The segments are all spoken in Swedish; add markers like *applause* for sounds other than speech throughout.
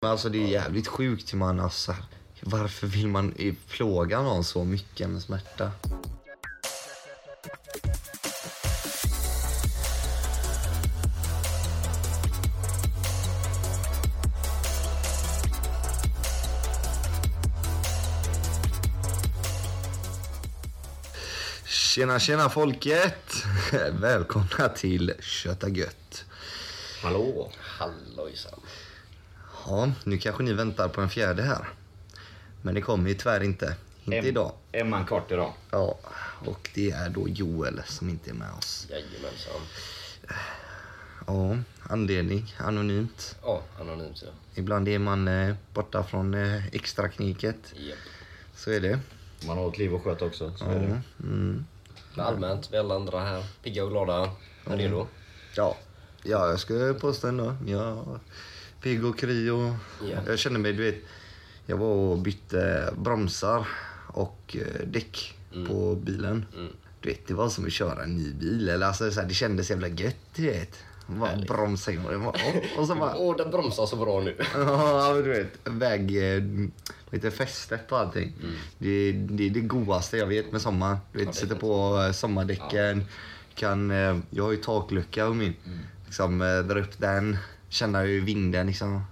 Men alltså det är jävligt sjukt hur man alltså, varför vill man plåga någon så mycket med smärta? Tjena tjena folket! *laughs* Välkomna till Köta Gött. Hallå! Hallojsan. Ja, nu kanske ni väntar på en fjärde här. Men det kommer ju tyvärr inte. Inte En- idag. En man kort idag. Ja, och det är då Joel som inte är med oss. Jajamensan. Ja, anledning anonymt. Ja, anonymt ja. Ibland är man eh, borta från eh, extrakniket. Japp. Så är det. Man har ett liv att sköta också. Så är Ja, det. mm. Men allmänt, vi alla andra här, pigga och glada, är redo. ja. ja jag ska påstå ändå. Jag pigg och kry och Ja. jag känner mig, du vet. Jag var och bytte bromsar och eh, däck på bilen. Mm. Du vet, det var som att köra en ny bil. Eller alltså, så här, det kändes jävla gött, du vet. Bara bromsa var- Och, och så *laughs* bara... Åh, den bromsar så bra nu. *laughs* Ja, men du vet. Väg... eh, Lite fästet och allting. Det, det är det godaste jag vet med sommar. Du vet, Ja, sätter på eh, sommardäcken. Kan, eh, jag har ju taklucka på min. Liksom, eh, dra upp den. Känna hur vinden liksom...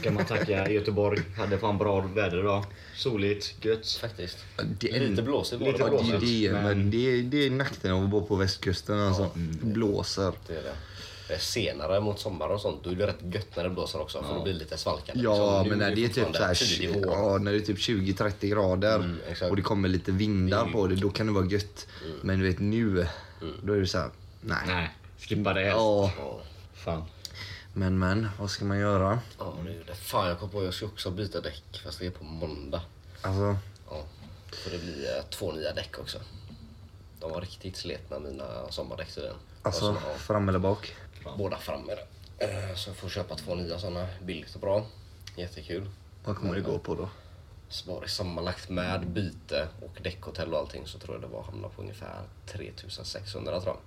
Ska man tacka Göteborg. Hade fan bra väder idag. Soligt, gött. Faktiskt. Det är- Lite blåsigt var Lite det Ja, faktiskt. det, är det, men- det, är- det är nackdelen av att bo på västkusten. Alltså. Det blåser. Det är det. Senare mot sommaren och sånt, då är det rätt gött när det blåser också. För då blir det lite svalkande. Ja, liksom. men när det är typ så här, ja, när det är typ 20-30 grader Mm, och det kommer lite vindar Mm. på det, då kan det vara gött. Men du vet nu, då är det så här, nej. Nej, skippa det helst. Ja, Ja, Fan. Men men, vad ska man göra? ja det är det. Fan, jag kom på jag ska också byta däck, fast det är på måndag. Alltså, Ja, för det blir eh, två nya däck också. De var riktigt sletna mina sommardäck tydligen. alltså Och så, ja, fram eller bak? Båda framme där. Eh, Så jag får köpa två nya sådana billigt och bra. Jättekul. Vad kommer det gå på då? Så var det sammanlagt med byte och däckhotell och allting så tror jag det var hamna på ungefär 3600 tror jag.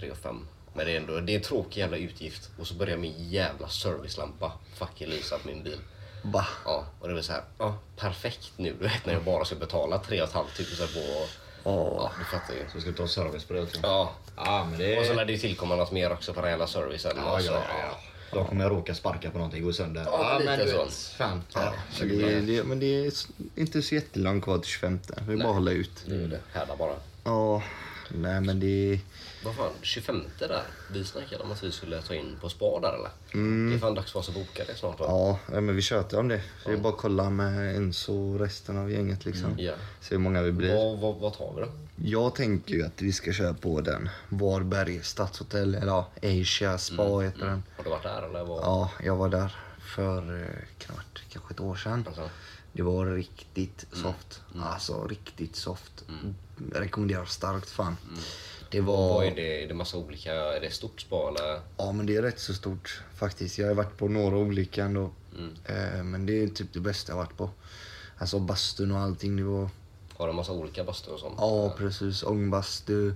3 och 5. Men det är ändå det är en tråkig jävla utgift. Och så börjar min jävla servicelampa fucking lysa på min bil. Va? Ja, och det var så här, ja perfekt nu du vet när jag bara ska betala 3 500 på... Åh. Ja, du fattar ju. Så ska du ta service på det också. Ja, Ja, men det och så är... lär det ju tillkomma något mer också på den hela servicen. Ja, Alltså, ja, ja. Då kommer jag råka sparka på någonting, gå sönder. Ja, men du vet, Fan. Ja, så det, det, men det är inte så jättelångt kvar till 25. Vi bara hålla ut. Det är det. Härda bara. Ja, nej men det... Vad fan, 25 där? Vi snackade om att vi skulle ta in på spa där eller? Det är fan dags för oss att boka det snart va? Ja, men vi tjötar om det. Så det är bara att kolla med Enzo och resten av gänget liksom. Ja. Se hur många vi blir. Vad, vad, vad tar vi då? Jag tänker ju att vi ska köra på den. Varberg stadshotell, eller ja, Asia Spa heter den. Har du varit där eller? Vad? Ja, jag var där för eh, varit kanske ett år sedan. Alltså, Det var riktigt soft. Alltså riktigt soft. Rekommenderar starkt fan. Det var... vad är det? Är det massa olika? Är det stort spa eller? Ja men det är rätt så stort faktiskt. Jag har varit på några olika ändå. Eh, men det är typ det bästa jag varit på. Alltså bastun och allting. Det var... Har de massa olika bastur och sånt? Ja precis. Ångbastu.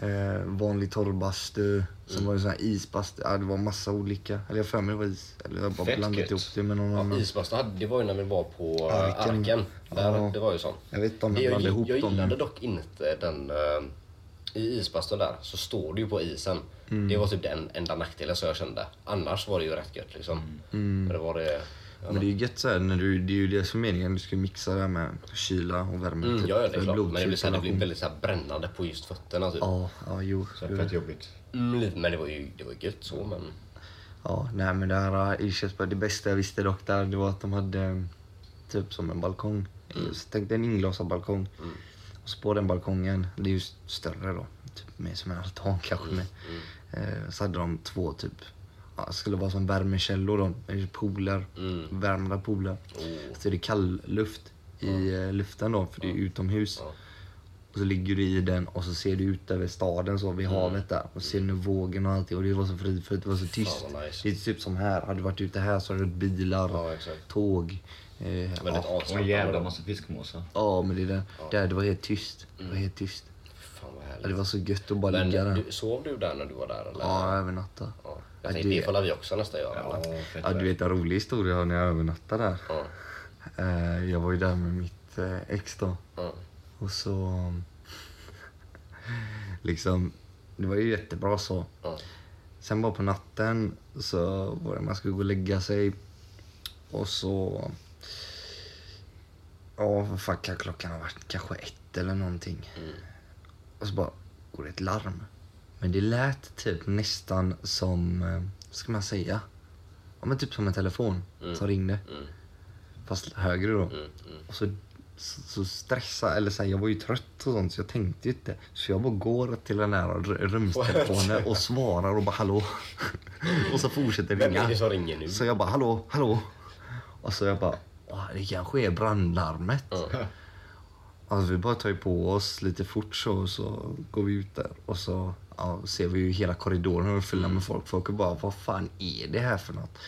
Ja. Eh, vanlig torrbastu. Sen var det sån här isbastu. Ja, det var massa olika. Eller jag för mig det var is. Eller jag bara Fett blandat gött. ihop det med någon Ja, annan. isbastu hade, det var ju när vi var på eh, Arken. Arken. Där, Ja. Det var ju sånt. Jag vet inte om jag jag, blandade ihop jag dem. gillade dock inte den... eh, I isbastun där så står du ju på isen. Mm. Det var typ den enda nackdelen som jag kände. Annars var det ju rätt gött liksom. Mm. Men det var det... Ja, Men det är ju gött såhär, när du, det är ju det som är meningen. Du ska mixa det här med kyla och värme. Mm, typ, gör det för klart. Men det blir, så här, det blir väldigt så här brännande på just fötterna typ. Ja, ja jo. Så jo. fett jobbigt. Mm, men det var ju det var gött så men... Ja, nej men det här i Köpsberg, det bästa jag visste dock där, det var att de hade eh, typ som en balkong. Så Tänk dig en inglasad balkong. Och så på den balkongen, det är ju större då, typ mer som en altan kanske med. Eh, så hade de två typ, ja, det skulle vara som värmekällor då, pooler, Mm. värmda pooler. Oh. Så det är kall luft i eh, luften då, för det är utomhus. Ja. Och så ligger du i den och så ser du ut över staden så vid Mm. havet där. Och ser nu vågen och allting och det var så fridfullt, det var så tyst. vad nice. Det är typ som här, hade du varit ute här så hade du bilar, Ja, tåg. Eh, Väldigt ja. Och en jävla massa fiskmåsar. ja men det är det. Där, det var helt tyst. Det var helt tyst. Fan vad Ja, härligt. det var så gött att bara ligga Men där. du, sov du där när du var där eller? Ja, övernatta. Ja. Jag Ja, tänkte, det- la vi också nästa göra. Ja, du vet en rolig historia när jag övernattade där. Ja. Eh, Jag var ju där med mitt eh, ex då. Ja. Och så... Liksom, det var ju jättebra så. Ja. Sen bara på natten så var det man skulle gå och lägga sig. Och så... Ja, vad fan kan klockan ha varit? Kanske ett eller någonting. Mm. Och så bara går det ett larm. Men det lät typ nästan som, eh, vad ska man säga? Ja men typ som en telefon som ringde. Mm. Fast högre då. Mm. Mm. Och så, så, så stressa eller så här, jag var ju trött och sånt så jag tänkte ju inte. Så jag bara går till den här rumstelefonen och svarar och bara hallå. *laughs* och så fortsätter Vem är ringa. det som ringer nu? Så jag bara hallå, hallå. Och så jag bara, "Åh, det kanske är brandlarmet. Ja. Alltså vi bara tar ju på oss lite fort så, så går vi ut där och så ja, ser vi ju hela korridoren och fyller med folk. Folk är bara, vad fan är det här för något?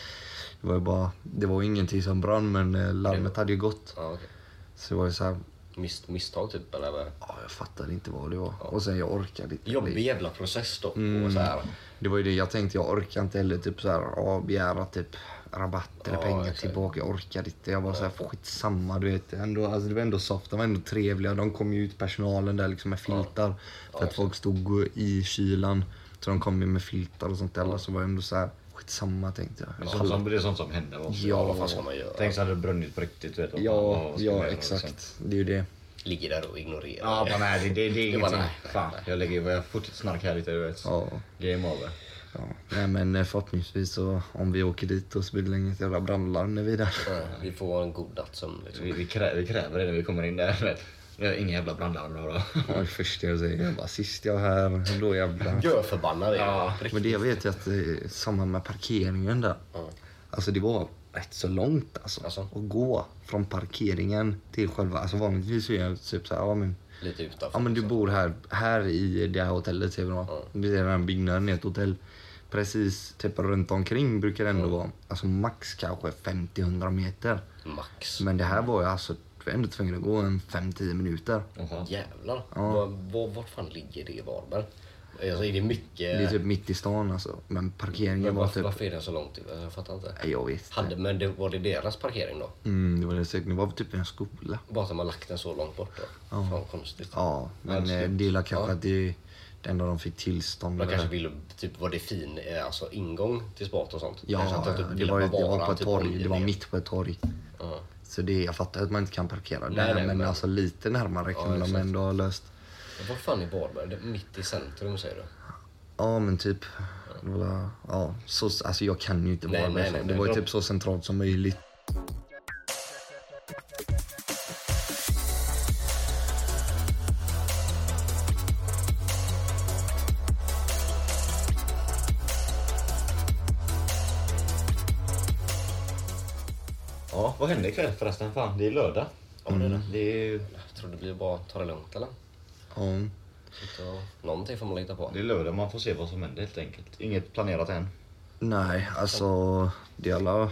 Det var ju bara, det var ingenting som brann men eh, larmet hade ju gått. Ja, okej. Så det var ju så här, Mis, misstag typ eller? ja, jag fattade inte vad det var. Och sen jag orkade inte. Jobbig jävla process då. Mm. Och så här. Det var ju det jag tänkte, jag orkar inte heller typ så här, ja, begära typ rabatt eller Ja, pengar exakt. tillbaka. Jag orkade inte. Jag var så här, skitsamma du vet. Ändå, alltså, det var ändå soft, de var ändå trevliga. De kom ju ut, personalen där liksom med filtar. För att folk stod i kylan. Så de kom ju med filtar och sånt där. Så var jag ändå så här, skitsamma tänkte jag. Det är sånt som, det är sånt som händer. va? Ja. Vad fan ska man göra? Tänk så hade det brunnit på riktigt. Vet du. Ja, ja exakt. liksom? Det är ju det. Ligger där och ignorerar. Ja, bara, nej, det, det, det är *laughs* ingenting. nej, Fan, jag lägger jag fortsätter snarka här lite, du vet. Ja. Game over. Ja. Nej men eh, förhoppningsvis så om vi åker dit och så blir det inget jävla brandlarm när vi är där. Ja, vi får en god nattsömn liksom. Vi, vi, krä, vi kräver det när vi kommer in där. Vi har inga jävla brandlarm då. då. Ja, det första jag säger jag bara sist jag är här, då jävlar. Görförbannad är jag. Ja. Men det jag vet ju att det är samma med parkeringen där. Ja. Alltså det var rätt så långt alltså. Alltså? Att gå från parkeringen till själva, alltså vanligtvis är jag typ såhär, ja men, Lite utanför. ja men du bor här, här i det här hotellet ser vi då. Ja. Det är den här byggnaden i ett hotell. Precis typ runt omkring brukar det ändå vara, alltså max kanske 50-100 meter. Max. Men det här var ju alltså, var ändå tvungen att gå en 5-10 minuter. Jaha. Jävlar. Ja. Var, var, vart fan ligger det i Varberg? Alltså är det mycket... Det är typ mitt i stan alltså. Men parkeringen men var varför, typ, varför är den så långt? Jag fattar inte. Jag vet. Hade, men det, var det deras parkering då? Mm, det var det säkert. Det var typ en skola. Bara att har lagt den så långt bort då? Fan vad konstigt. Ja, men Ja, eh, det är kanske Ja. att det det enda de fick tillstånd. De kanske ville, typ var det fin eh, alltså, ingång till spat och sånt? Ja, kanske att de typ det var, det bevara var på ett typ torg. Det var mitt på ett torg. Ja. Så det, jag fattar att man inte kan parkera Nej, där, nej, men, men- alltså lite närmare Ja, kunde de exakt. ändå ha löst. Men Var fan är Varberg? Mitt i centrum säger du? Ja, men typ. Ja, så, alltså jag kan ju inte nej, Det var ju typ så centralt som möjligt. Ja, vad hände ikväll förresten? Fan, det är lördag. Ja, det är det. Det är, Jag tror det blir bara ta det lugnt eller? Ja, och, någonting får man lita på. det är lördag, man får se vad som händer helt enkelt. Inget planerat än. nej, alltså det alla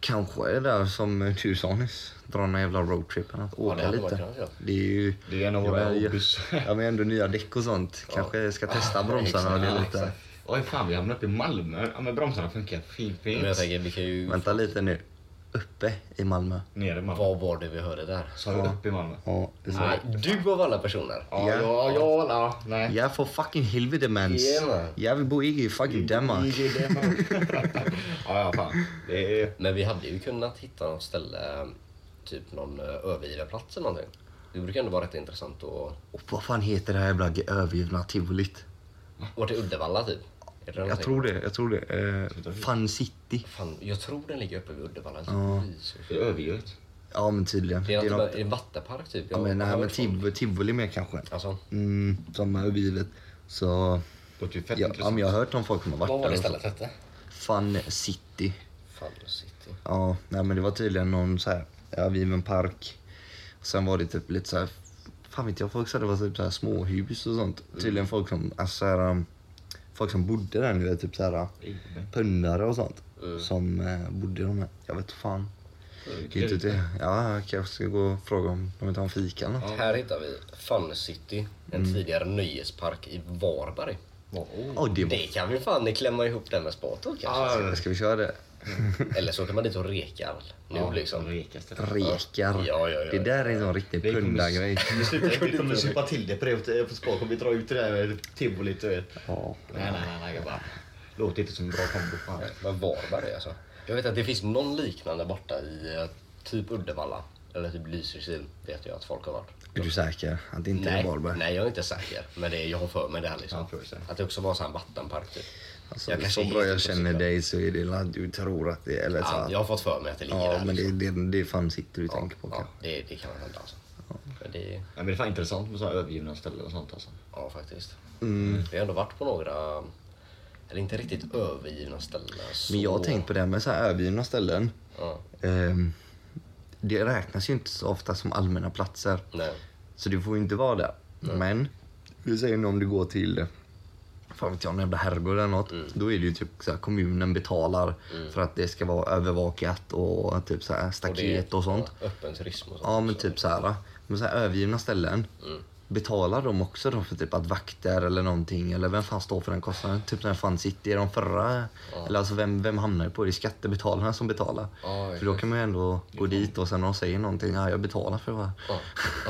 kanske är där som du sa nyss. Dra en jävla roadtripen. Att det åka hade man lite. Det är ju... Det är en av Ja, våra hobbys. Ja men ändå nya däck och sånt. Kanske ska testa bromsarna och det Ja, lite. exakt. Oj, fan vi hamnade uppe i Malmö. Ja, men bromsarna funkar fint, fint. Men jag tänker vi kan ju... Vänta lite nu. Uppe i Malmö. Nere i Malmö. Vad var det vi hörde där? Sa du upp i Malmö? Ja, är. Nej, du av alla personer. Ja, Ja. ja, ja, ja, nej. Ja för fucking helvete mans. Man. Jag vill bo i fucking Danmark. *laughs* Ja, ja, fan. Det är... Men vi hade ju kunnat hitta något ställe, typ någon uh, övergivarplats eller någonting. Det brukar ändå vara rätt intressant att... Och vad fan heter det här jävla övergivna tivolit? Vart är Uddevalla typ? Är det Jag tror det, jag tror det. Eh, Fun City. Fan, jag tror den ligger uppe vid Uddevalla. Ja. Det är övergivet. Ja men tydligen. Det är, Det är något, något, är det en vattenpark typ? ja, men, nej, men tiv, tivoli med kanske. Alltså, Mm, som är övergivet. Så ju fett ja, ja, men jag har hört om folk som har varit vad var det där. stället hette? Fun City. Fun City. Ja, nej men det var tydligen någon så här övergiven park. Och sen var det typ lite så här, fan vet jag, folk sa det var typ så här småhus och sånt. Tydligen folk som, alltså så här, um, folk som bodde där nu, typ så här pundare och sånt. Som eh, bodde i de här, jag vet fan. Inte det. Ja, jag kanske ska gå och fråga om de vill ta en fika eller något. Här hittar vi Fun City, en Mm. tidigare nöjespark i Varberg. Oh. Oh, det var... Det kan vi fan klämma ihop det med sport då kanske. Ja, Ska vi köra det? Eller så kan man dit och rekar nu ja, liksom. Rekar. Ja, ja, ja, det där är en sån riktig pundargrej. Vi *laughs* kommer *laughs* supa till det på det på spår. Kommer vi dra ut det där tivolit du vet. Ja. Nej, nej, nej, nej. Jag bara... Låter inte som en bra kombo. Fan. Men Varberg alltså. Jag vet att det finns någon liknande borta i eh, typ Uddevalla. Eller typ Lysekil vet jag att folk har varit. Är du säker att det inte är Nej, Varberg? nej, jag är inte säker. Men det är, jag har för mig det här liksom. Att det också var en sån här vattenpark typ. Alltså, Jag så bra jag känner dig så är det la- du tror att det är... Eller så, Ja, jag har fått för mig att det ligger ja, där. men det, liksom. det, det är fan sitter du ja, tänker på ja, det, det kan hända alltså. Men det, Ja, men det är fan intressant med sådana övergivna ställen och sånt alltså. ja faktiskt. Mm. Vi har ändå varit på några, eller inte riktigt övergivna ställen. Så... Men jag har tänkt på det här med så här övergivna ställen. Ja, Ehm, det räknas ju inte så ofta som allmänna platser. nej. Så det får ju inte vara där. Men, vi säger nu om du går till fan vet jag, en jävla herrgård eller något. Då är det ju typ så här, kommunen betalar för att det ska vara övervakat och typ så här, staket och, sånt. Ja, öppen turism och sånt. Ja men också. typ så här. Men så här övergivna ställen. Mm. Betalar de också då för typ att vakter eller någonting? Eller vem fan står för den kostnaden? Typ när Fun City, är de förra? Eller alltså vem, vem hamnar det på? Det är skattebetalarna som betalar. Ja, för då kan man ju ändå gå dit och sen när de säger någonting, ja jag betalar för det här. Ja,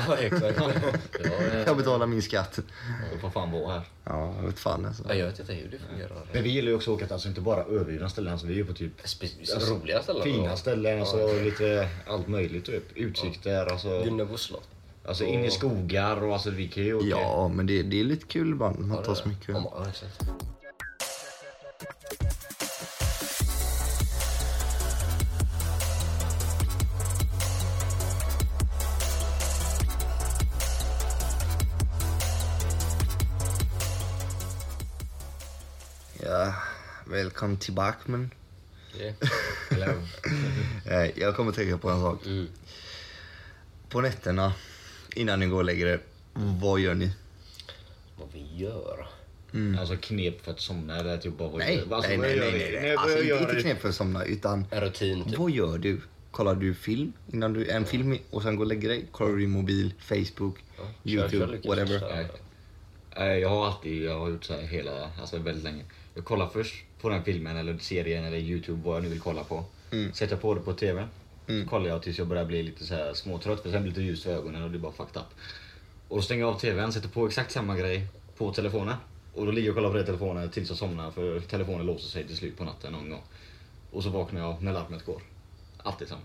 ja exakt. *laughs* Ja, Jag betalar min skatt. Det får fan vara här. Ja, jag vet fan alltså. Ja, jag vet inte hur det fungerar. Men vi gillar ju också att åka till alltså inte bara övergivna ställen. Alltså, vi är ju på typ Spe- roliga ställen. fina ställen. Alltså lite allt möjligt typ. Utsikter. Alltså, Gunnebo slott. Alltså in i skogar och alltså vi kan ju åka. Ja, men det, det är lite kul ibland. Man tar så mycket. Ja, exakt. Ja, välkommen tillbaka men. Eller, Eh, Jag kommer tänka på en sak. Mm. På nätterna, innan ni går och lägger er, vad gör ni? Vad vi gör? Alltså knep för att somna eller typ bara vad Nej, gör- alltså, nej, nej, nej, nej, Nej, Alltså, inte vi? knep för att somna, utan En rutin typ. vad gör du? Kollar du film innan du, en film och sen går och lägger dig? Kollar du din mobil, Facebook, Kör- YouTube, Lukas. whatever? Nej, Jag har alltid jag har gjort så här hela, alltså väldigt länge. Jag kollar först på den filmen eller serien eller Youtube, vad jag nu vill kolla på. Sätter på det på TV. Så kollar jag tills jag börjar bli lite så här småtrött för sen blir det lite ljus för ögonen och det är bara fucked up. Och då stänger jag av TVn, sätter på exakt samma grej på telefonen. Och då ligger jag och kollar på den telefonen tills jag somnar för telefonen låser sig till slut på natten någon gång. Och så vaknar jag när larmet går. Alltid samma.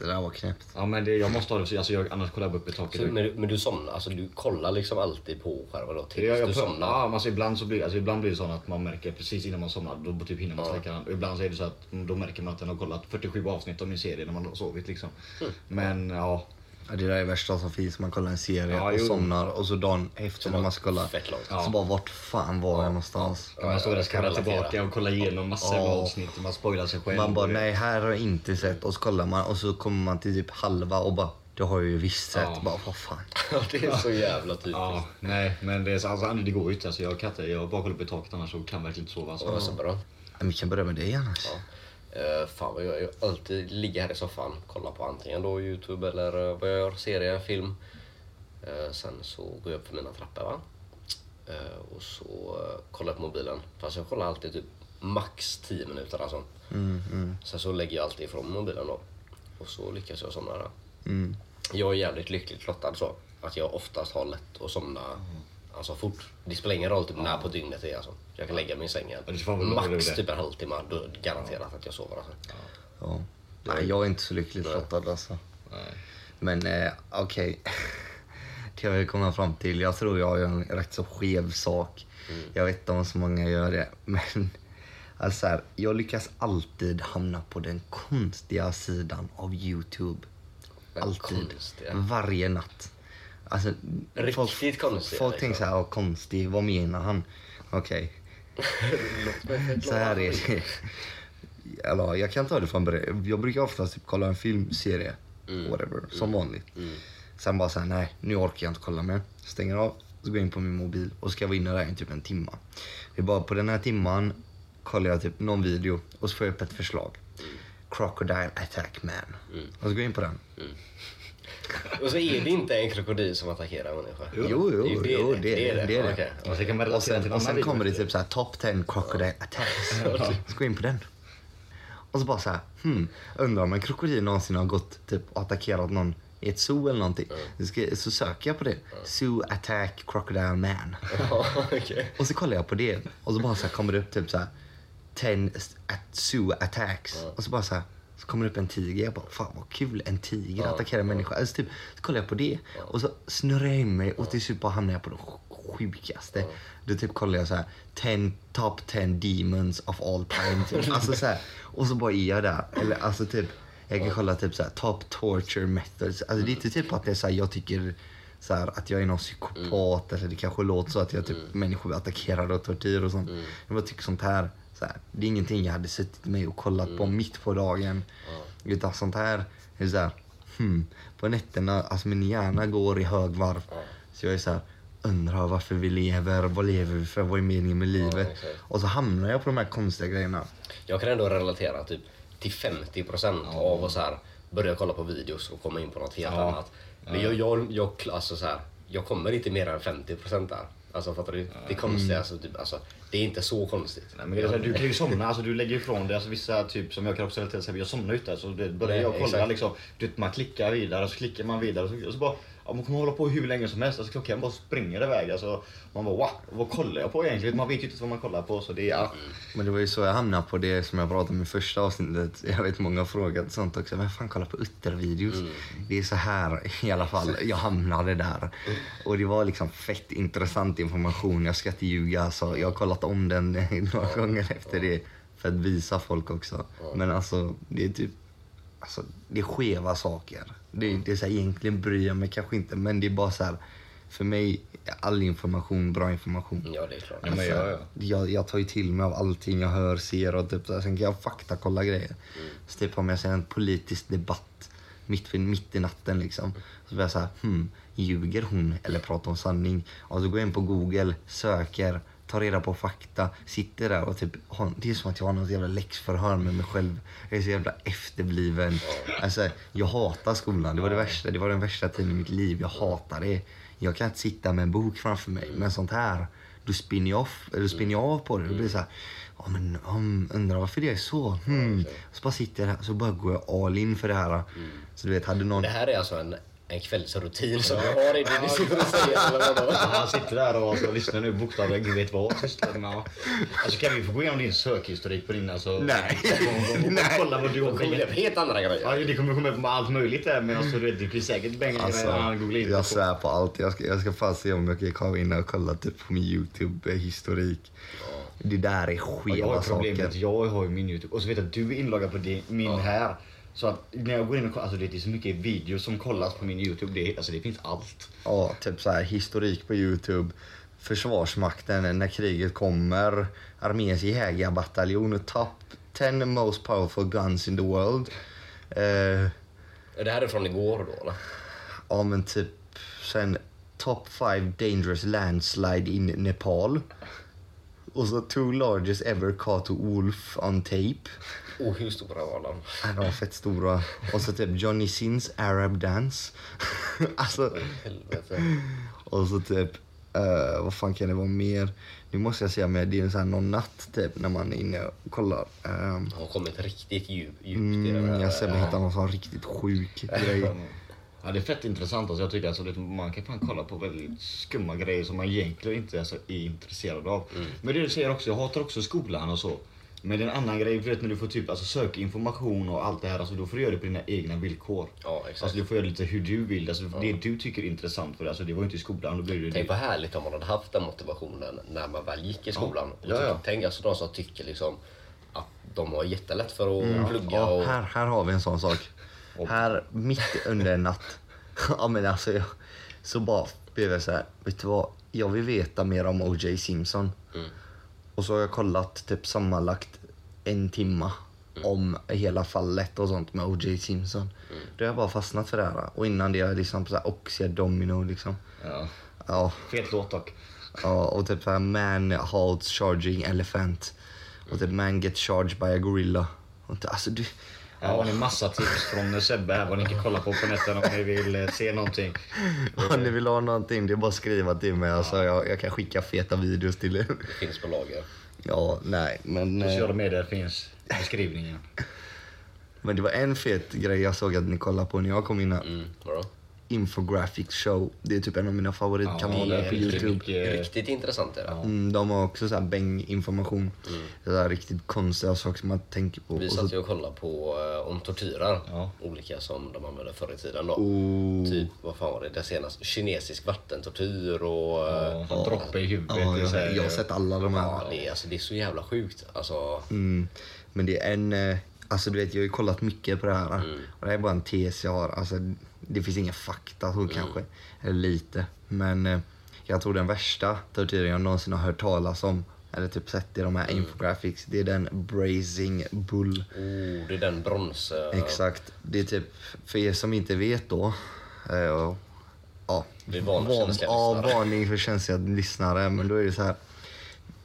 Det där var knäppt. Ja men det, jag måste ha det, så- alltså jag, annars kollar jag upp i taket. Så, men, du- men du somnar, alltså du kollar liksom alltid på skärmen då tills Jag, jag, du somnar? ja, men alltså ibland, så blir, alltså ibland blir det så att man märker precis innan man somnar, då typ hinner man Ja. släcka den. Och ibland så är det så att mm, då märker man att den har kollat 47 avsnitt av min serie när man har sovit liksom. Mm. Men ja, Ja, det där är värsta som finns. Man kollar en serie Ja, och jo. somnar och så dagen efter när man ska kolla. Långt. Så bara vart fan var jag någonstans? man står där och relatera. tillbaka och kollar igenom massor Ja. avsnitt och man spoilar sig själv. Man bara Och- nej här har jag inte sett och så kollar man och så kommer man till typ halva och bara det har jag ju visst sett. Ja. Bara vad fan. *laughs* Ja, det är så jävla typiskt. Ja, nej men det, är, så- alltså, det går ju inte. Alltså, jag kan inte, jag bara kollar upp i taket annars så kan verkligen inte sova. Det Alltså. så bra. Men vi kan börja med dig annars. Ja. Eh, fan vad jag gör. Jag alltid ligger här i soffan, kollar på antingen då Youtube eller eh, vad jag gör, serie, film. Eh, sen så går jag upp för mina trappor va. Eh, och så uh, kollar jag på mobilen. Fast jag kollar alltid typ max 10 minuter alltså. Mm, mm, Sen så lägger jag alltid ifrån mobilen då. Och så lyckas jag somna där. mm. Jag är jävligt lyckligt lottad så. Att jag oftast har lätt att somna alltså fort. Det spelar ingen roll typ när på dygnet det är alltså. Jag kan lägga mig i sängen. Max typ en halvtimme. Då garanterat att jag sover alltså. Ja. Nej jag är inte så lyckligt lottad alltså. Nej. Men eh, okej. Det jag vill komma fram till. Jag tror jag gör en rätt så skev sak. Jag vet inte om så många gör det. *laughs* Men alltså så här, jag lyckas alltid hamna på den konstiga sidan av Youtube. Den Alltid. konstiga. Varje natt. Alltså, Riktigt folk, konstiga, Folk liksom. tänker så här, "Ja, konstig, vad menar han? Okej, *laughs* förklara. så här är det. Eller, jag kan ta det från början. Jag brukar oftast typ kolla en filmserie, whatever, som vanligt. Sen bara såhär, nej nu orkar jag inte kolla mer. Stänger av, så går jag in på min mobil och ska vara inne där i typ en timma. Det är bara på den här timman kollar jag typ någon video och så får jag upp ett förslag. Crocodile Attack Man. Och så gå in på den. Och så är det inte en krokodil som attackerar en människa. Jo, jo, Det är jo, det. det är det. det, är det. Okej. Och sen kan man Och sen, och en sen kommer det typ så här top 10 crocodile attacks. Så gå in på den. Och så bara så här, hmm, undrar om en krokodil någonsin har gått typ och attackerat någon i ett zoo eller någonting. Så, ska, så söker jag på det. Zoo attack crocodile man. *laughs* Ja, okej. Och så kollar jag på det och så bara så här kommer det upp typ så här 10 at zoo attacks. Och så bara så här så kommer det upp en tiger. Jag bara, fan vad kul, en tiger attackerar en människa. Alltså typ, så kollar jag på det och så snurrar jag in mig och till slut bara hamnar jag på det sjukaste. Då typ kollar jag så här 10 top 10 demons of all time. Typ. *laughs* Alltså så här, och så bara är jag där. Eller alltså typ, jag kan kolla typ så här top torture methods. Alltså det är inte typ att det är så här, jag tycker så här, att jag är någon psykopat eller det kanske låter så att jag typ människor blir attackerade av tortyr och sånt. Jag bara tycker sånt här, så här, det är ingenting jag hade suttit med och kollat på mitt på dagen. Utan sånt här är så här, hmm, på nätterna, alltså min hjärna går i högvarv. Så jag är så här, undrar varför vi lever, vad lever vi för, vad är meningen med livet? exakt. och så hamnar jag på de här konstiga grejerna. Jag kan ändå relatera typ till 50% av att så här, börja kolla på videos och komma in på något helt Ja. annat. Men jag, jag, jag, alltså så här, jag kommer inte mer än 50% där. Alltså fattar du? Det är konstigt. Alltså, typ, alltså, det är inte så konstigt. Nej, men det är så här, du kan ju *laughs* somna, alltså, du lägger ifrån dig, alltså, vissa typ som jag kan också relatera till, jag somnar ute så det börjar Nej, jag kolla exakt. liksom, du man klickar vidare så klickar man vidare och så, och så bara, ja, man kommer hålla på hur länge som helst, alltså, klockan bara springer iväg. Alltså, man bara wow, vad kollar jag på egentligen? Man vet ju inte vad man kollar på så det är, ja. Men det var ju så jag hamnade på det som jag pratade om i första avsnittet. Jag vet många har frågat sånt också. Men fan kolla på uttervideos. Det är så här i alla fall. Jag hamnade där. Och det var liksom fett intressant information. Jag ska inte ljuga. Alltså, jag har kollat om den *laughs* några gånger efter det. För att visa folk också. Men alltså det är typ Alltså, det är skeva saker. Det, det är så här, egentligen bryr jag mig kanske inte, men det är bara så här. För mig är all information bra information. Ja, det är klart. Ja, men ja, ja. Jag, jag tar ju till mig av allting jag hör, ser och typ. Sen kan jag faktakolla grejer. Så typ om jag ser en politisk debatt mitt, mitt i natten liksom. Så blir jag så här, hmm, ljuger hon eller pratar hon sanning? Och så går jag in på google, söker, tar reda på fakta, sitter där och typ, det är som att jag har något jävla läxförhör med mig själv. Jag är så jävla efterbliven. Alltså, jag hatar skolan, det var det värsta, det var den värsta tiden i mitt liv. Jag hatar det. Jag kan inte sitta med en bok framför mig, men sånt här, Då spinner jag, off, eller spinner jag av på det. Det blir så här, ja men um, undrar varför det är så. Hmm. Så bara sitter jag där så bara går jag all in för det här. Så du vet, hade någon... Det här är alltså en, en kvällsrutin som jag har i det du sitter och säger. Eller vadå? Han sitter där och alltså, lyssnar nu bokstavligen, gud vet vad. Alltså kan vi få gå igenom din sökhistorik på din alltså... Nej. *laughs* och- och- och-. Kolla vad du har kommer det upp helt andra Ja, grejer. det kommer komma upp med allt möjligt där men alltså, du vet, det finns säkert bängare Alltså, han googlar in jag svär på allt. Jag ska, jag ska fan se om jag kan komma in och kolla typ på min Youtube-historik. Det där är Och jag har skeva problemet saker. att jag har ju min Youtube och så vet jag att du är inloggad på din, min här. Så att när jag går in och kollar, alltså det är så mycket videos som kollas på min Youtube. Det, alltså det finns allt. Ja, typ så här historik på Youtube. Försvarsmakten när kriget kommer. Arméns jägarbataljon. Top 10 most powerful guns in the world. Eh, Det här är från igår då eller? ja men typ sen top 5 dangerous landslide in Nepal. Och så two largest ever caught wolf on tape. Oh, hur stora var de? De var fett stora. Och så typ Johnny Sins Arab Dance. *laughs* alltså, Helvete. och så typ, eh, vad fan kan det vara mer? Nu måste jag säga men det är en sån här någon natt typ när man är inne och kollar. Um, har kommit riktigt djup, djupt i den mm, här. jag ser mig hitta någon sån riktigt sjuk grej. Ja, det är fett intressant. Alltså, jag tycker alltså, man kan fan kolla på väldigt skumma grejer som man egentligen inte alltså, är intresserad av. Men det du säger också, jag hatar också skolan och så. Men det är en annan grej, du vet när du får typ alltså, söka information och allt det här, alltså, då får du göra det på dina egna villkor. Ja, exakt. Alltså, du får göra lite hur du vill, alltså, det du tycker är intressant. För det, alltså, det var ju inte i skolan, då blev det Tänk vad härligt om man hade haft den motivationen när man väl gick i skolan. Ja, ja. tyck- Tänk alltså de som tycker liksom att de har jättelätt för att plugga Ja, och... här, här har vi en sån sak. Här mitt under en natt. *laughs* ja men alltså jag, så bara blev jag så här, vet du vad? Jag vill veta mer om O.J. Simpson. Och så har jag kollat typ sammanlagt en timma om hela fallet och sånt med O.J. Simpson. Då har jag bara fastnat för det här. Och innan det har jag liksom på så här Oxia Domino liksom. Ja. Ja, Fet låt dock. ja och typ så här Man halts charging elephant. Och typ Man gets charged by a gorilla. Och, ty- alltså, du, Här har ni massa tips från Sebbe här vad ni kan kolla på på nätterna om ni vill eh, se någonting. *laughs* Om ni vill ha någonting, det är bara att skriva till mig. Alltså, jag, jag kan skicka feta videos till er. Det finns på lager. Ja, nej, men... eh, Sociala medier finns i beskrivningen. *laughs* Men det var en fet grej jag såg att ni kollade på när jag kom in här. Mm. Vadå? Infographics show. Det är typ en av mina favoritkanaler är på riktigt Youtube. mycket- Riktigt intressant är det. Mm, de har också så här bäng-information. Så här riktigt konstiga saker som man tänker på. Vi Och satt så, ju och kollade på eh, om tortyrar. Ja. Olika som de använde förr i tiden då. oh, Typ, vad fan var det? Det senaste? Kinesisk vattentortyr och... eh, Ja, droppe i huvudet. ja, så här- jag, jag har sett alla de här. Ja, det är, alltså, det är så jävla sjukt. Alltså, Mm, men det är en... eh, Alltså du vet, jag har ju kollat mycket på det här. Och det här är bara en tes jag har. Alltså, det finns inga fakta så kanske. Eller lite. Men eh, jag tror den värsta tortyren jag någonsin har hört talas om, eller typ sett i de här infographics, det är den Brazing Bull. oh, det är den brons... eh, Exakt. Det är typ, för er som inte vet då. Eh, och, ja, Det är känsliga ja, varning för känsliga lyssnare. Men då är det så här.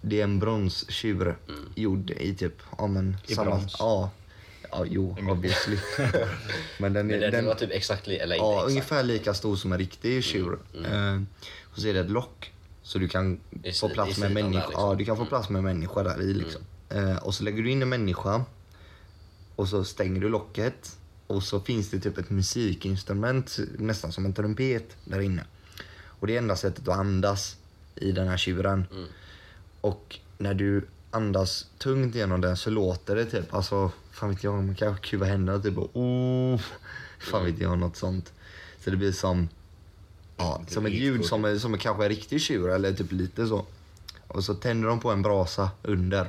Det är en bronstjur gjord i typ, ja men I samma, brons? ja. Ja, jo, obviously. *laughs* men den är, Men den, det var typ exakt li, eller ja, exakt. ungefär lika stor som en riktig tjur. Eh, och så är det ett lock. Så du kan I få plats med människa. liksom. Ja, du kan få plats med människa där i liksom. Eh, och så lägger du in en människa. Och så stänger du locket. Och så finns det typ ett musikinstrument, nästan som en trumpet, där inne. Och det är enda sättet att andas i den här tjuren. Och när du andas tungt genom den så låter det typ, alltså, fan vet jag, man kanske kuvar händerna typ och oh, fan vet jag, något sånt. Så det blir som, ja, som ett ljud som är, som är kanske en riktig tjur eller typ lite så. Och så tänder de på en brasa under.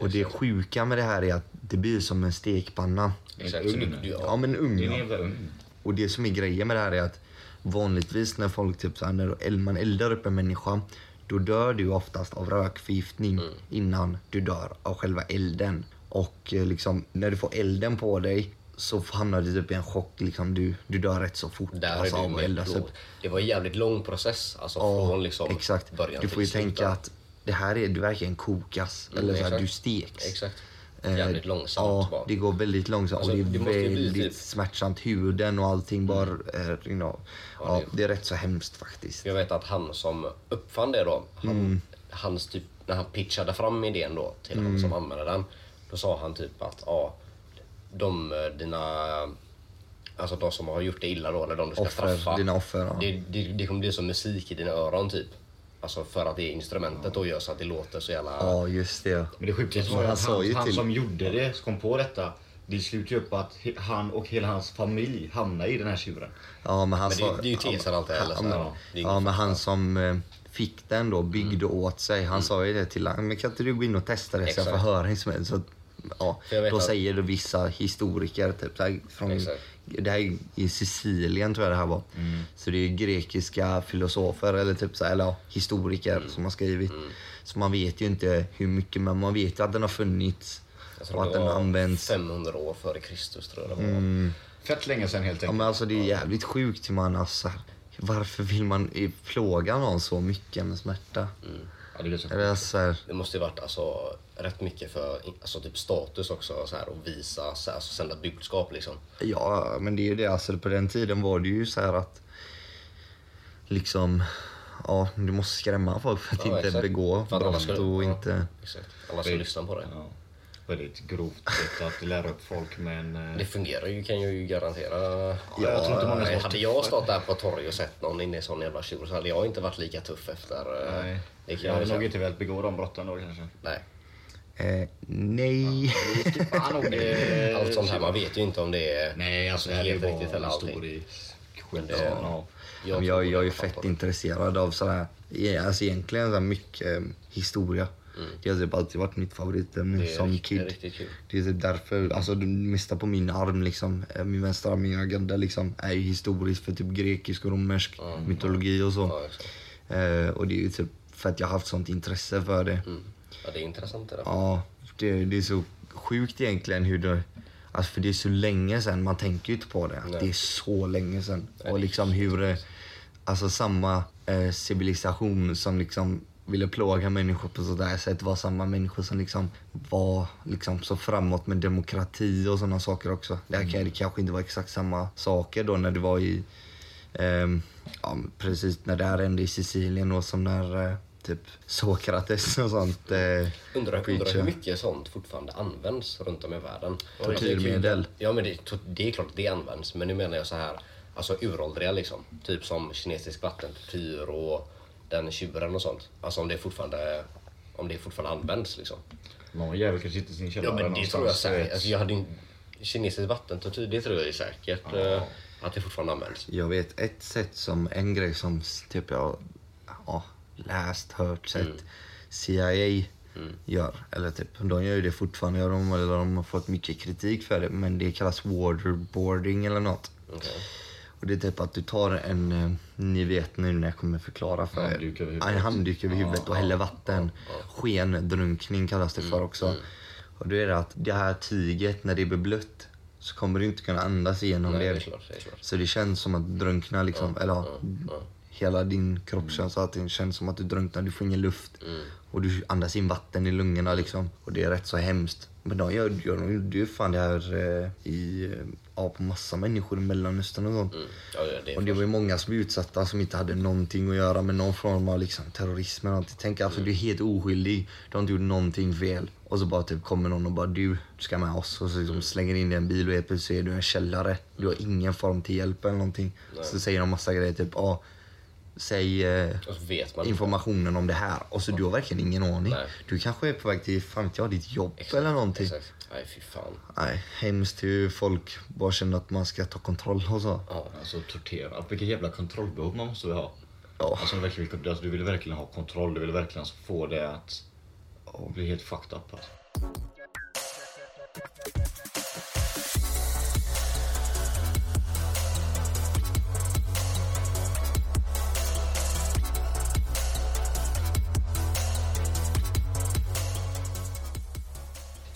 Och det sjuka med det här är att det blir som en stekpanna. Exakt, En ugn. Ja men en ugn. Och det som är grejen med det här är att vanligtvis när folk typ så här, när man eldar upp en människa då dör du oftast av rökförgiftning innan du dör av själva elden. Och eh, liksom när du får elden på dig så hamnar du typ i en chock. Liksom, du, du dör rätt så fort. där alltså, du eldas upp. Det var en jävligt lång process. Alltså Ja, från liksom exakt. början Du får ju tänka att det här är, du verkligen kokas. eller så här, du steks. Exakt. Jävligt långsamt Ja, bara. det går väldigt långsamt Alltså, och det är väldigt typ- smärtsamt. Huden och allting bara... är, you know, ja, det- det är rätt så hemskt faktiskt. Jag vet att han som uppfann det då, han, Mm. hans typ, när han pitchade fram idén då till han Mm. som använde den, då sa han typ att ja, de dina, alltså de som har gjort det illa då, eller de du ska Offer, straffa. dina offer, ja. det, det, det kommer bli som musik i dina öron typ. Alltså för att det instrumentet då gör så att det låter så jävla... Ja, just det. Men det sjukaste var ju att han, han till- som gjorde det, som kom på detta, det slutade ju upp att han och hela hans familj hamnade i den här tjuren. Ja, men han Men det- sa- det är ju tesen allt det här, ja, så men, ja, ingen men han som eh, fick den då byggde åt sig. Han sa ju det till honom. Men kan inte du gå in och testa det så jag får Exakt. höra instrumentet? Ja, då att- säger det vissa historiker, typ så här, från, Exakt. det här är i Sicilien tror jag det här var. Så det är ju grekiska filosofer eller typ så här, eller ja, historiker som har skrivit. Så man vet ju inte hur mycket, men man vet ju att den har funnits. Och att den var används. 500 år före Kristus tror jag det var. Mm. Fett länge sedan helt Ja, enkelt. men alltså det är jävligt sjukt hur man alltså, Varför vill man i- plåga någon så mycket med smärta? Ja, det Eller alltså, så här, Det måste ju varit alltså, rätt mycket för alltså, typ status också, så här, att visa, så här, alltså, sända budskap liksom. Ja, men det är ju det. Alltså, på den tiden var det ju så här att liksom, ja, du måste skrämma folk för att Ja, inte exakt. begå För att alla brott och ja. inte... Exakt. Alla ska lyssna på det. Ja, väldigt grovt sätt att lära upp folk men... eh, Det fungerar ju, kan jag ju garantera. Ja, jag tror inte många som har hade jag stått där på torg och sett någon inne i sån jävla tjur så hade jag inte varit lika tuff efter. eh, Nej. Det kan Jag hade nog inte velat begå de brotten då kanske. Nej. Eh, nej. Nog, *laughs* eh, Allt sånt här, man vet ju inte om det är Nej, alltså det här är helt bara riktigt eller allting. historisk skit. det- Ja. Jag, jag, jag är fett intresserad av sådär, alltså egentligen så mycket eh, historia. Det har typ alltid varit mitt favoritämne Mm. Som riktigt- kid. riktigt kul. Det är typ därför, alltså det mesta på min arm liksom, eh, min vänstra arm, min agenda liksom, är ju historiskt för typ grekisk och romersk mytologi och så. Ja. Eh, och det är ju typ för att jag har haft sånt intresse för det. Mm. Ja, det är intressant det där. Ja, det, det är så sjukt egentligen hur det... Alltså för det är så länge sedan, man tänker ju inte på det. Att Nej. det är så länge. Nej, Och liksom hur... Alltså samma eh, civilisation som liksom ville plåga människor på sådär sätt var samma människor som liksom var liksom så framåt med demokrati och sådana saker också. Det, här, kan- det kanske inte var exakt samma saker då när det var i, ehm, ja, precis när det här hände i Sicilien och som när eh, typ Sokrates och sånt. Eh, Undrar, undrar hur mycket sånt fortfarande används runt om i världen. Tortyrmedel. Ja, men det, det är klart att det används. Men nu menar jag så här, alltså uråldriga liksom. Typ som kinesisk vattentortyr och den tjuren och sånt. Alltså om det fortfarande, om det fortfarande används liksom. Någon jävel kanske sitter i sin källare Ja, men det tror jag säkert. Alltså, jag hade ju kinesisk vattentortyr, det tror jag är säkert. eh, Att det fortfarande används. Jag vet ett sätt som, en grej som typ jag ja, läst, hört, sett CIA gör. Eller typ, de gör ju det fortfarande. Ja, de, eller de har fått mycket kritik för det. Men det kallas waterboarding eller något. Okej. Och det är typ att du tar en, eh, ni vet nu när jag kommer förklara för. Handduk över huvudet. En handduk över huvudet och häller vatten. Skendrunkning kallas det för också. Och då är det att det här tyget, när det blir blött, så kommer du inte kunna andas igenom Nej, det det. klart. Det. Så det känns som att drunkna liksom, eller ja, hela din kropp känns att det känns som att du drunknar, du får ingen luft. Och du andas in vatten i lungorna liksom. Och det är rätt så hemskt. Men de gör, de gjorde ju fan det här eh, i, eh, ja, på massa människor i Mellanöstern och sånt. Mm. Ja, det Och det var ju många som blev utsatta som inte hade någonting att göra med någon form av liksom, terrorism eller någonting. Tänk alltså du är helt oskyldig, du har inte gjort någonting fel. Och så bara typ kommer någon och bara du, du ska med oss. Och så liksom slänger in dig i en bil och helt plötsligt är du en källare. Du har ingen form till hjälp eller någonting. Så säger de massa grejer typ, ja, säg eh, Och så vet man inte. informationen om det här. Och så du har verkligen ingen aning. Nej. Du kanske är på väg till, fan vet jag, ditt jobb Exakt, eller någonting. Exakt. Nej, fy fan. Nej, hemskt hur folk bara känner att man ska ta kontroll och så. Ja. Alltså tortera. Vilket jävla kontrollbehov man måste ha. Ja. Alltså, du verkligen, alltså, du vill verkligen ha kontroll. Du vill verkligen alltså få det att ja, bli helt fucked up. Alltså.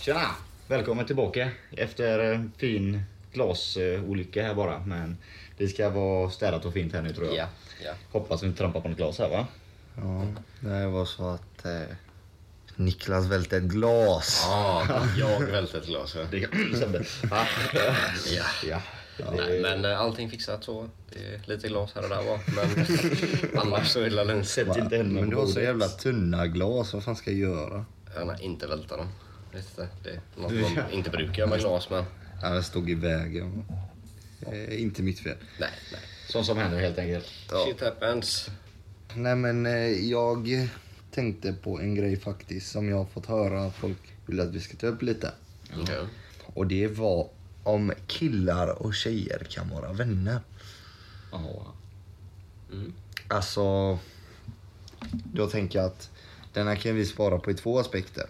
Tjena! Välkommen tillbaka efter en fin glasolycka här bara. Men det ska vara städat och fint här nu tror jag. Ja, ja. Hoppas vi inte trampar på något glas här va? Ja, det var så att eh, Niklas välte ett glas. Ja, jag välte ett glas. Ja. Det kan Sebbe. Ja. Ja. ja. Nej, men eh, allting fixat så. Det är lite glas här och där va. Men *laughs* annars så är det lugnt. Sätt inte händerna Men på du har så bordet. jävla tunna glas, vad fan ska jag göra? Nej, inte välta dem. Vet inte, Det är något man inte brukar göra med glas men. Ja, det stod i vägen. Eh, inte mitt fel. Nej, nej. Sånt som händer helt enkelt. Ja. Shit happens. Nej men eh, jag tänkte på en grej faktiskt som jag har fått höra att folk vill att vi ska ta upp lite. Okej. Och det var om killar och tjejer kan vara vänner. Jaha. Alltså, då tänker jag att den här kan vi spara på i två aspekter.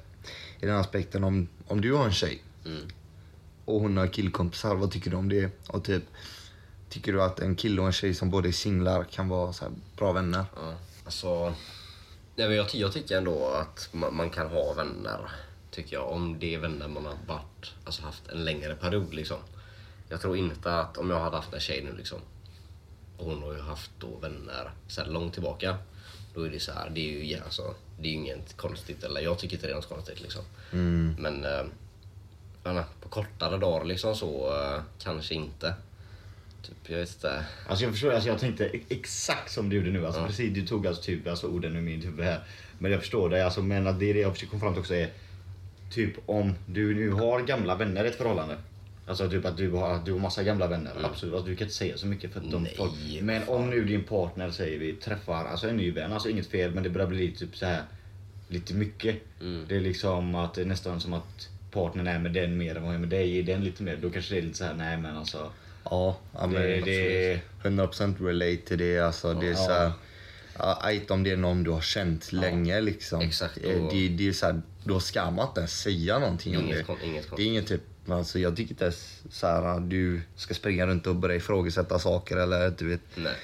I den aspekten om, om du har en tjej Mm. och hon har killkompisar, vad tycker du om det? Och typ, tycker du att en kille och en tjej som båda är singlar kan vara så bra vänner? Ja, alltså. Nej, men jag, jag tycker ändå att man, man kan ha vänner. Tycker jag. Om det är vänner man har varit, alltså haft en längre period liksom. Jag tror inte att om jag hade haft en tjej nu liksom. Och hon har ju haft då vänner så långt tillbaka. Då är det så här, det är ju alltså, det är ju inget konstigt. Eller jag tycker inte det är något konstigt liksom. Men eh, inte, på kortare dagar liksom så eh, kanske inte. Typ, jag vet inte. Alltså jag förstår, alltså jag tänkte e- exakt som du gjorde nu. Alltså precis, du tog alltså typ alltså orden ur min huvud här. Men jag förstår dig, alltså, men att det är det jag försöker komma fram till också är typ om du nu har gamla vänner i ett förhållande. Alltså typ att du har, du har massa gamla vänner. Absolut, alltså, du kan inte säga så mycket för att de folk, Men om nu din partner säger vi träffar, alltså en ny vän, alltså inget fel men det börjar bli typ så här lite mycket. Det är liksom att det är nästan som att partnern är med den mer än vad jag är med dig. Är den lite mer, då kanske det är lite så här, nej men alltså. Ja, ja men Det, det, 100% relate till det. Alltså, det är så här, ja, ajt om det är någon du har känt länge liksom. Exakt, Eh, och- Det, det är så här, då ska man inte ens säga någonting om Inget det. inget det är konstigt. inget typ, alltså, jag tycker inte så här, du ska springa runt och börja ifrågasätta saker eller du vet. Nej.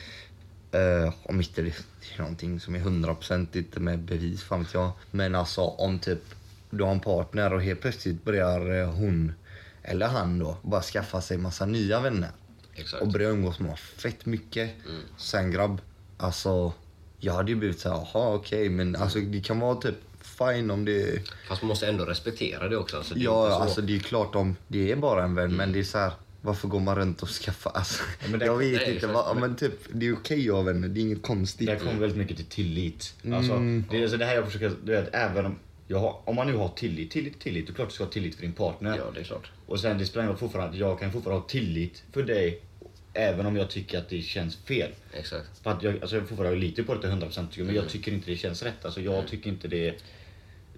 Uh, om inte det är någonting som är hundraprocentigt med bevis, fan vet jag. Men alltså om typ du har en partner och helt plötsligt börjar eh, hon eller han då bara skaffa sig massa nya vänner Exakt. och börjar umgås med fett mycket. Sen grabb, alltså jag hade ju blivit såhär, jaha okej, men alltså det kan vara typ fine om det Fast man måste ändå respektera det också. Alltså, det Ja, alltså det är klart om det är bara en vän, men det är så här. Varför går man runt och skaffar... Alltså, det- jag vet inte. Vad, men typ, det är okej att ha vänner, det är inget konstigt. Det kommer väldigt mycket till tillit. Alltså, Mm. det är så det här jag försöker, du vet, även om, jag har, om man nu har tillit, tillit, tillit, det är klart du ska ha tillit för din partner. Ja, det är klart. Och sen det spelar ingen fortfarande, jag kan fortfarande ha tillit för dig även om jag tycker att det känns fel. Exakt. För att jag, alltså jag fortfarande lite på det till 100% tycker, men jag tycker inte det känns rätt. Alltså jag tycker inte det...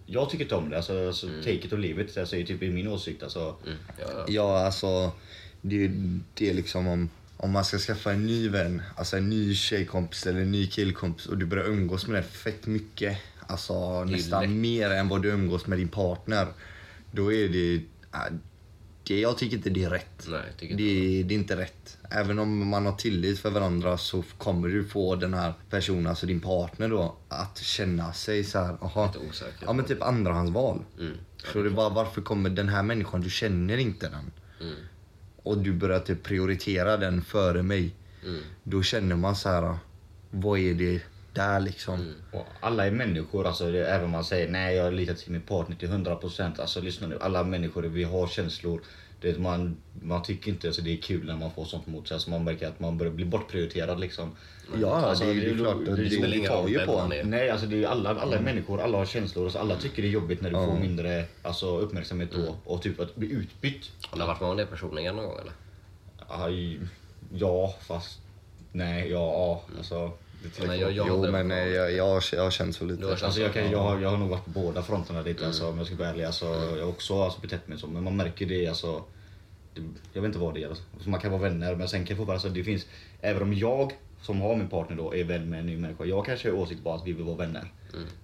Jag tycker inte om det. Alltså, alltså take it or leave it. Alltså, är typ i min åsikt. Alltså, Mm. Ja, ja. Ja, alltså. Det, det är liksom om, om man ska skaffa en ny vän, alltså en ny tjejkompis eller en ny killkompis och du börjar umgås med den fett mycket. Alltså ju nästan lätt. mer än vad du umgås med din partner. Då är det... det jag tycker inte det är rätt. Nej, tycker inte det, det är inte rätt. Även om man har tillit för varandra så kommer du få den här personen, alltså din partner då, att känna sig så här, aha, ja men typ andrahandsval. Mm. Så det var varför kommer den här människan, du känner inte den. Mm. Och du börjar typ prioritera den före mig. Mm. Då känner man så här, vad är det där liksom? Mm. och alla är människor. Alltså, det, även om man säger nej jag litar till min partner till 100%. Alltså lyssna nu, alla människor, vi har känslor. Det, man, man tycker inte alltså, det är kul när man får sånt mot sig. Alltså, man märker att man börjar bli bortprioriterad liksom. Ja, Alltså, det är ju det är- klart. det- Det, det det, tar ju på en. Nej, alltså det är alla, alla är människor, alla har känslor. Alltså, alla tycker det är jobbigt när du får mindre alltså, uppmärksamhet då. Och typ att bli utbytt. Har du varit med om det personligen någon gång eller? Aj, ja, fast nej, ja, ja. Alltså, Nej, jag, jag Jo, men eh, jag, jag, har- jag har känt så lite. Alltså jag, kan, jag, har, jag har nog varit på båda fronterna lite alltså, om jag ska vara ärlig. Alltså, Jag har också alltså, betett mig så, men man märker det alltså. Det, jag vet inte vad det är. Alltså. Man kan vara vänner, men sen kan fortfarande, alltså, det finns, även om jag som har min partner då är vän med en ny människa. Jag kanske har åsikt bara att vi vill vara vänner.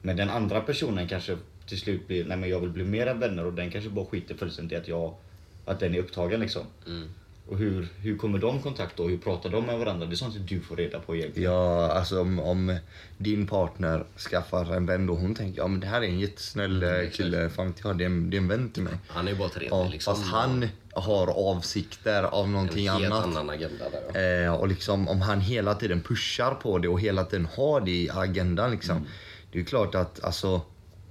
Men den andra personen kanske till slut blir, nej men jag vill bli mer än vänner och den kanske bara skiter fullständigt i att jag, att den är upptagen liksom. Mm. Och hur, hur kommer de i kontakt då? Hur pratar de med varandra? Det är sånt som du får reda på egentligen. Ja, alltså om, om din partner skaffar en vän då hon tänker ja men det här är en jättesnäll Mm, kille, fan jag, det är en, det är en vän till mig. Han är bara trevlig Ja, liksom. fast han har avsikter av en någonting helt annat. annan agenda där ja. Eh, och liksom om han hela tiden pushar på det och hela tiden har det i agendan liksom. Mm. Det är ju klart att alltså,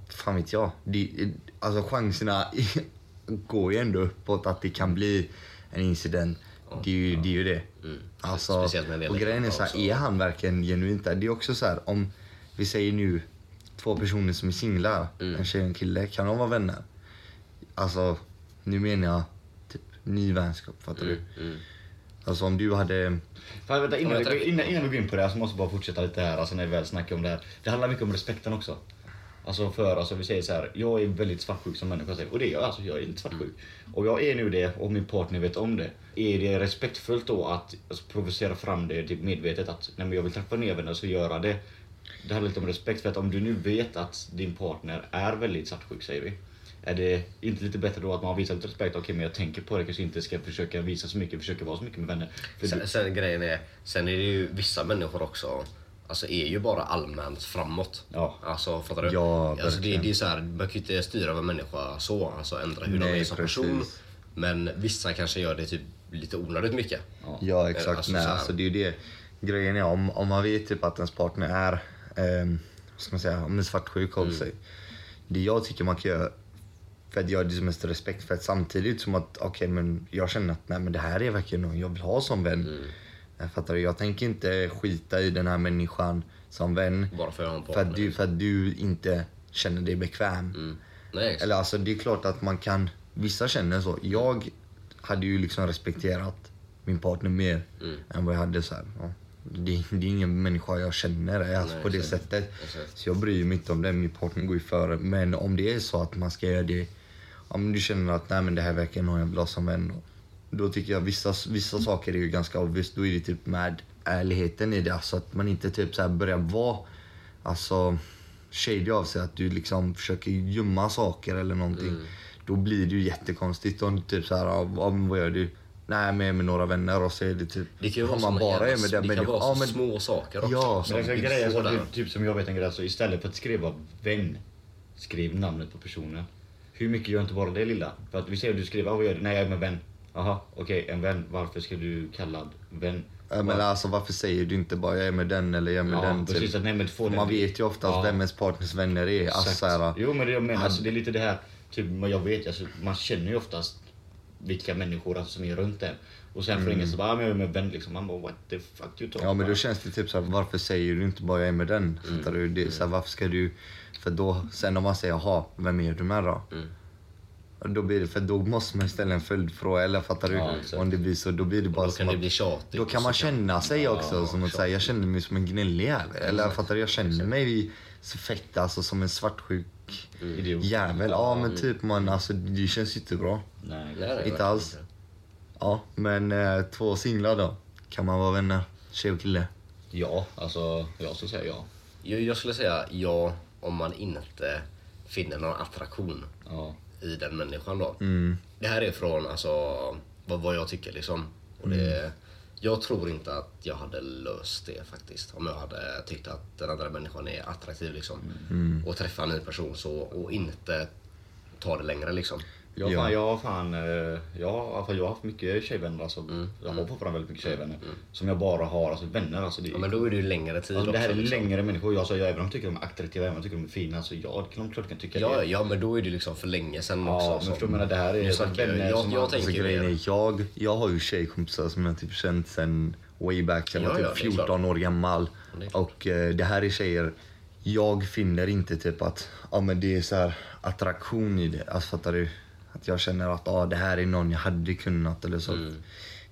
fan vet jag. Det, alltså chanserna *laughs* går ju ändå uppåt att det kan bli en incident. Det är ju det. Är ju det. Mm. Alltså, Speciellt med och grejen är så här, är han verkligen genuint där? Det är också så här, om vi säger nu två personer som är singlar, Mm. en tjej och en kille, kan de vara vänner? Alltså, nu menar jag typ ny vänskap, fattar du? Mm. Alltså om du hade... Fan, vänta, innan, vi, innan, innan vi går in på det här så måste jag bara fortsätta lite här alltså, när vi väl snackar om det här. Det handlar mycket om respekten också. Alltså för, alltså vi säger så här, jag är väldigt svartsjuk som människa säger, och det är jag, alltså jag är lite svartsjuk. Och jag är nu det och min partner vet om det. Är det respektfullt då att alltså, provocera fram det typ medvetet att nej men jag vill träffa ner vänner så göra det. Det handlar lite om respekt för att om du nu vet att din partner är väldigt svartsjuk säger vi. Är det inte lite bättre då att man visar lite respekt? Okej men jag tänker på det, kanske inte ska försöka visa så mycket, försöka vara så mycket med vänner. För du, Sen, sen grejen är, sen är det ju vissa människor också, alltså är ju bara allmänt framåt. Ja. Alltså fattar du? Ja, alltså, det, det är så här, man kan ju inte styra över en människa så, alltså ändra hur de Nej, är som precis. person. Men vissa kanske gör det typ lite onödigt mycket. Ja exakt, Alltså, nej alltså det är ju det. Grejen är om, om man vet typ att ens partner är, vad ska man säga, om en svartsjuk Mm. av sig. Det jag tycker man kan göra för att göra det som mest respektfullt samtidigt som att okej men jag känner att nej men det här är verkligen någon jag vill ha som vän. Mm. Jag fattar du? Jag tänker inte skita i den här människan som vän. Bara för att jag har en För att du, för att du inte känner dig bekväm. Mm. Nej. Eller alltså det är klart att man kan, vissa känner så. Jag hade ju liksom respekterat min partner mer Mm. än vad jag hade så här. Ja. Det, det är ingen människa jag känner alltså Nej, på det exakt. sättet. Exakt. Så jag bryr mig inte om det, min partner går ju före. Men om det är så att man ska göra det, om du känner att nej men det här verkar någon jag vill ha som vän. Då tycker jag vissa, vissa saker är ju ganska obvious. Då är det typ med ärligheten i det. Alltså att man inte typ så här börjar vara alltså shady av sig. Att du liksom försöker gömma saker eller någonting. Mm. Då blir det ju jättekonstigt. Om typ så här, ja, vad gör du? Nej, men jag är med några vänner och så är det typ... Det kan ju vara man bara jävla- är med den det kan vara så Ja, men- små saker också. Ja, som Men det är vill grejer som, typ, typ som jag vet en grej, alltså, istället för att skriva vän, skriv namnet på personen. Hur mycket gör inte bara det lilla? För att vi säger att du skriver, "Ah, vad gör du? Nej jag är med vän. Jaha, okej, en vän. Varför ska du kalla vän? Ja, Men alltså varför säger du inte bara jag är med den eller jag är med Ja, den? precis, Typ. att nej, men den- man vet ju oftast Ja. vem ens partners vänner är. Alltså, Exakt. här, Jo men det jag menar, alltså, det är lite det här, typ, jag vet alltså, man känner ju oftast vilka människor alltså, som är runt en. Och sen för ingen så bara, ah, men jag är med vän liksom. Man bara, what the fuck you talking Mm. Ja men då känns det typ så här, varför säger du inte bara jag är med den? Mm. Fattar du? Det, så här, varför ska du... För då, sen om man säger jaha, vem är du med då? Mm. Och Då blir det, för då måste man ställa en följdfråga, eller fattar du? Ja, om det blir så, då blir det bara Då som kan det att, bli tjatigt. Då kan man känna sig också som att säga, jag känner mig som en gnällig jävel. Eller fattar du? Jag känner mig så fett alltså som en svartsjuk Idiot. jävel. Ja men typ man, alltså det känns ju inte bra. Nej. Nej, nej, Inte verkligen alls. inte. Ja, men eh, två singlar då? Kan man vara vänner? Tjej och kille? Ja, alltså jag skulle säga ja. Jag, jag skulle säga ja om man inte finner någon attraktion Ja. I den människan då. Mm. Det här är från alltså, vad, vad jag tycker liksom. Och det, Jag tror inte att jag hade löst det faktiskt. Om jag hade tyckt att den andra människan är attraktiv liksom. Och träffa en ny person så, och inte ta det längre liksom. Jag, Ja. fan, jag har fan, eh, jag, har- för jag har haft mycket tjejvänner alltså. Mm. Jag har fortfarande väldigt mycket tjejvänner. Som jag bara har, alltså vänner alltså. Det, Ja, men då är det ju längre tid alltså, det här är också, liksom. längre människor. Jag, alltså, jag, även om jag tycker de är attraktiva, även om jag tycker de är fina, så jag kan klart kan tycka Ja, det. ja, men då är det liksom för länge sedan Ja, också. men så- förstår du, men det här är Nu snackar jag- vänner jag- som jag man- tänker- Alltså, grejen är, jag, jag har ju tjejkompisar som jag typ känt sen way back, sen jag Ja, var typ det är klart. 14 år gammal. Är. Och eh, det här är tjejer, jag finner inte typ att ja, men det är så här attraktion i det. Alltså fattar du? Att jag känner att ja, det här är någon jag hade kunnat eller så.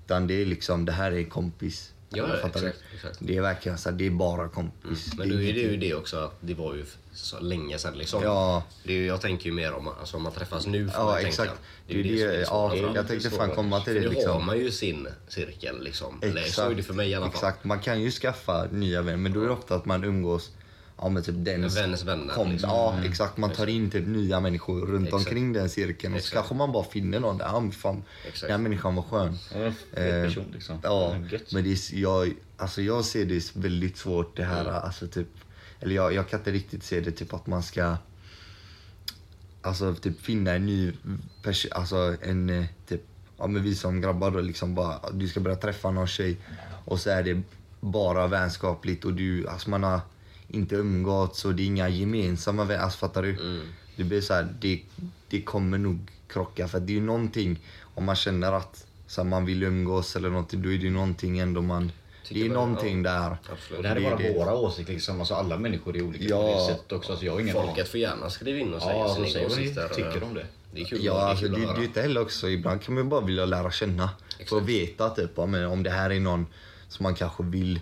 Utan det är liksom, det här är kompis. Mm. Ja, ja, exakt, exakt. Det är verkligen så här, det är bara kompis. Men då är det ju det också att det var ju så länge sedan liksom. Ja. Det är jag tänker ju mer om, alltså, om man träffas nu får Ja, man exakt. tänka. Det är det, ja, svårast. det är jag tänkte fan komma till För det nu har liksom. man ju sin cirkel liksom. Eller så är det för mig i alla fall. Exakt, man kan ju skaffa nya vänner men då är det ofta att man umgås ja, med typ dens Vänners vänner, kom, liksom. Ja exakt, man tar in typ nya människor runt Exakt. omkring den cirkeln och så kanske man bara finner någon där, men fan Exakt. den här människan var skön. Ja, Eh, person liksom. Ja, men det är, jag, alltså jag ser det väldigt svårt det här, Mm. alltså typ, eller jag, jag kan inte riktigt se det typ att man ska Alltså typ finna en ny person, alltså en eh, typ, ja men vi som grabbar då liksom bara, du ska börja träffa någon tjej och så är det bara vänskapligt och du, alltså man har inte umgåtts och det är inga gemensamma vänner, alltså fattar du? Mm. Det blir så här, det, det kommer nog krocka för det är ju någonting, om man känner att så här, man vill umgås eller någonting, då är det ju någonting ändå man, Tycker det är någonting där. Och Absolut. det här är bara det. våra åsikter liksom. Alltså alla människor är olika Ja. på det sättet också. Alltså, jag har ingen Folket får gärna skriva in och säga Ja, alltså, sina säg vad ni åsikter. tycker om det. Det är kul, Ja, det är alltså, kul det, det är inte heller också, ibland kan man bara vilja lära känna. För Exakt. att veta typ, ja, men om det här är någon som man kanske vill,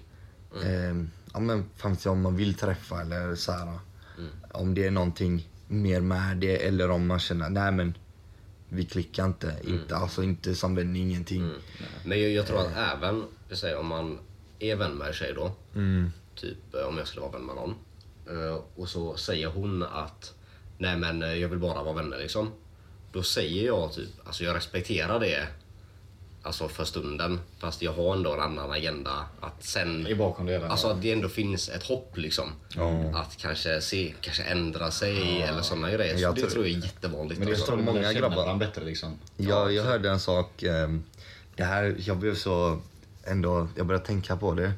Mm. eh, ja men fan vet jag, om man vill träffa eller så här. Mm. Om det är någonting mer med det eller om man känner, nej men vi klickar inte. inte alltså inte som vän, ingenting. Mm. Men jag, jag tror att även, säger om man är vän med en tjej då. Mm. Typ eh, om jag skulle vara vän med någon. eh, Och så säger hon att nej men eh, jag vill bara vara vänner liksom. Då säger jag typ, alltså jag respekterar det. Alltså för stunden. Fast jag har ändå en annan agenda. Att sen... I bakom det. Alltså att det ändå finns ett hopp liksom. Att kanske se, kanske ändra sig eller sådana grejer. Så Jag det tror- tror jag är jättevanligt. men det är alltså. så många grabbar- bättre liksom. Jag, jag hörde en sak, ehm, det här, jag blev så, ändå, jag började tänka på det.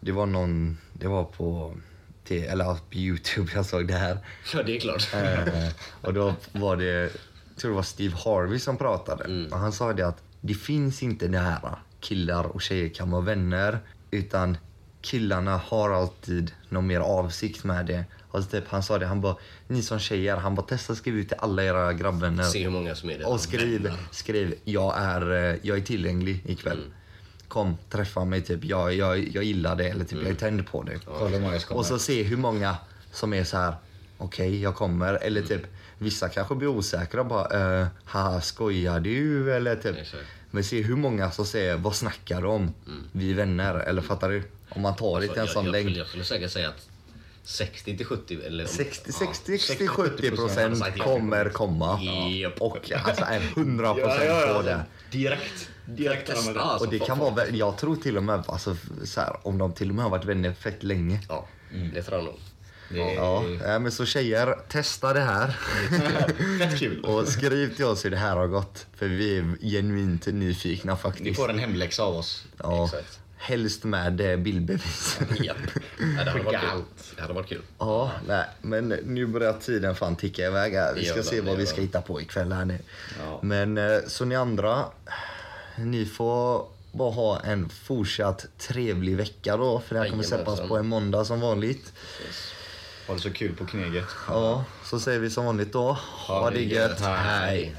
Det var någon, det var på, T- eller på Youtube jag såg det här. Ja, det är klart. Eh, och då var det, jag tror det var Steve Harvey som pratade. Mm. Och han sa det att det finns inte det här killar och tjejer kan vara vänner. Utan killarna har alltid någon mer avsikt med det. Alltså typ, han sa det, han bara, ni som tjejer, han bara testa skriv ut till alla era grabbvänner. Se hur många som är det. Och skriv, Vänner. skriv jag är, eh, jag är tillgänglig ikväll. Mm. Kom, träffa mig typ. Jag, jag, jag gillar det eller typ jag är tänd på det. Ska Och så se hur många som är så här. okej jag kommer. Eller typ vissa kanske blir osäkra och bara, uh, haha skojar du? Eller typ. Exakt. Men se hur många som säger, vad snackar du om? Vi är vänner. Eller fattar du? Om man tar det till en Alltså, sån längd. jag skulle säkert säga att 60 till 70 eller... 60, ja, 60, 60, 70 procent ja. kommer komma. Japp. Och alltså är 100 procent *laughs* på det. Direkt. Direkt. Testa, alltså. Och det kan vara, jag tror till och med, alltså, så här, om de till och med har varit vänner fett länge. Ja, det tror jag nog. Det Ja, ja, men så tjejer, testa det här. fett kul. *laughs* Och skriv till oss hur det här har gått. För vi är genuint nyfikna Ni faktiskt. får en hemläxa av oss. Ja, Exakt. helst med eh, bildbevis. Japp. Ja, det hade varit kul. Det hade varit kul. Ja, nej, men nu börjar tiden fan ticka iväg här. Vi ska se vad vi ska hitta på ikväll här nu. Ja. Men eh, så ni andra, ni får bara ha en fortsatt trevlig vecka då. För det här kommer släppas på en måndag som vanligt. Ha det så kul på Kneget. Ja, så säger vi som vanligt då. Ha det gött. Hej!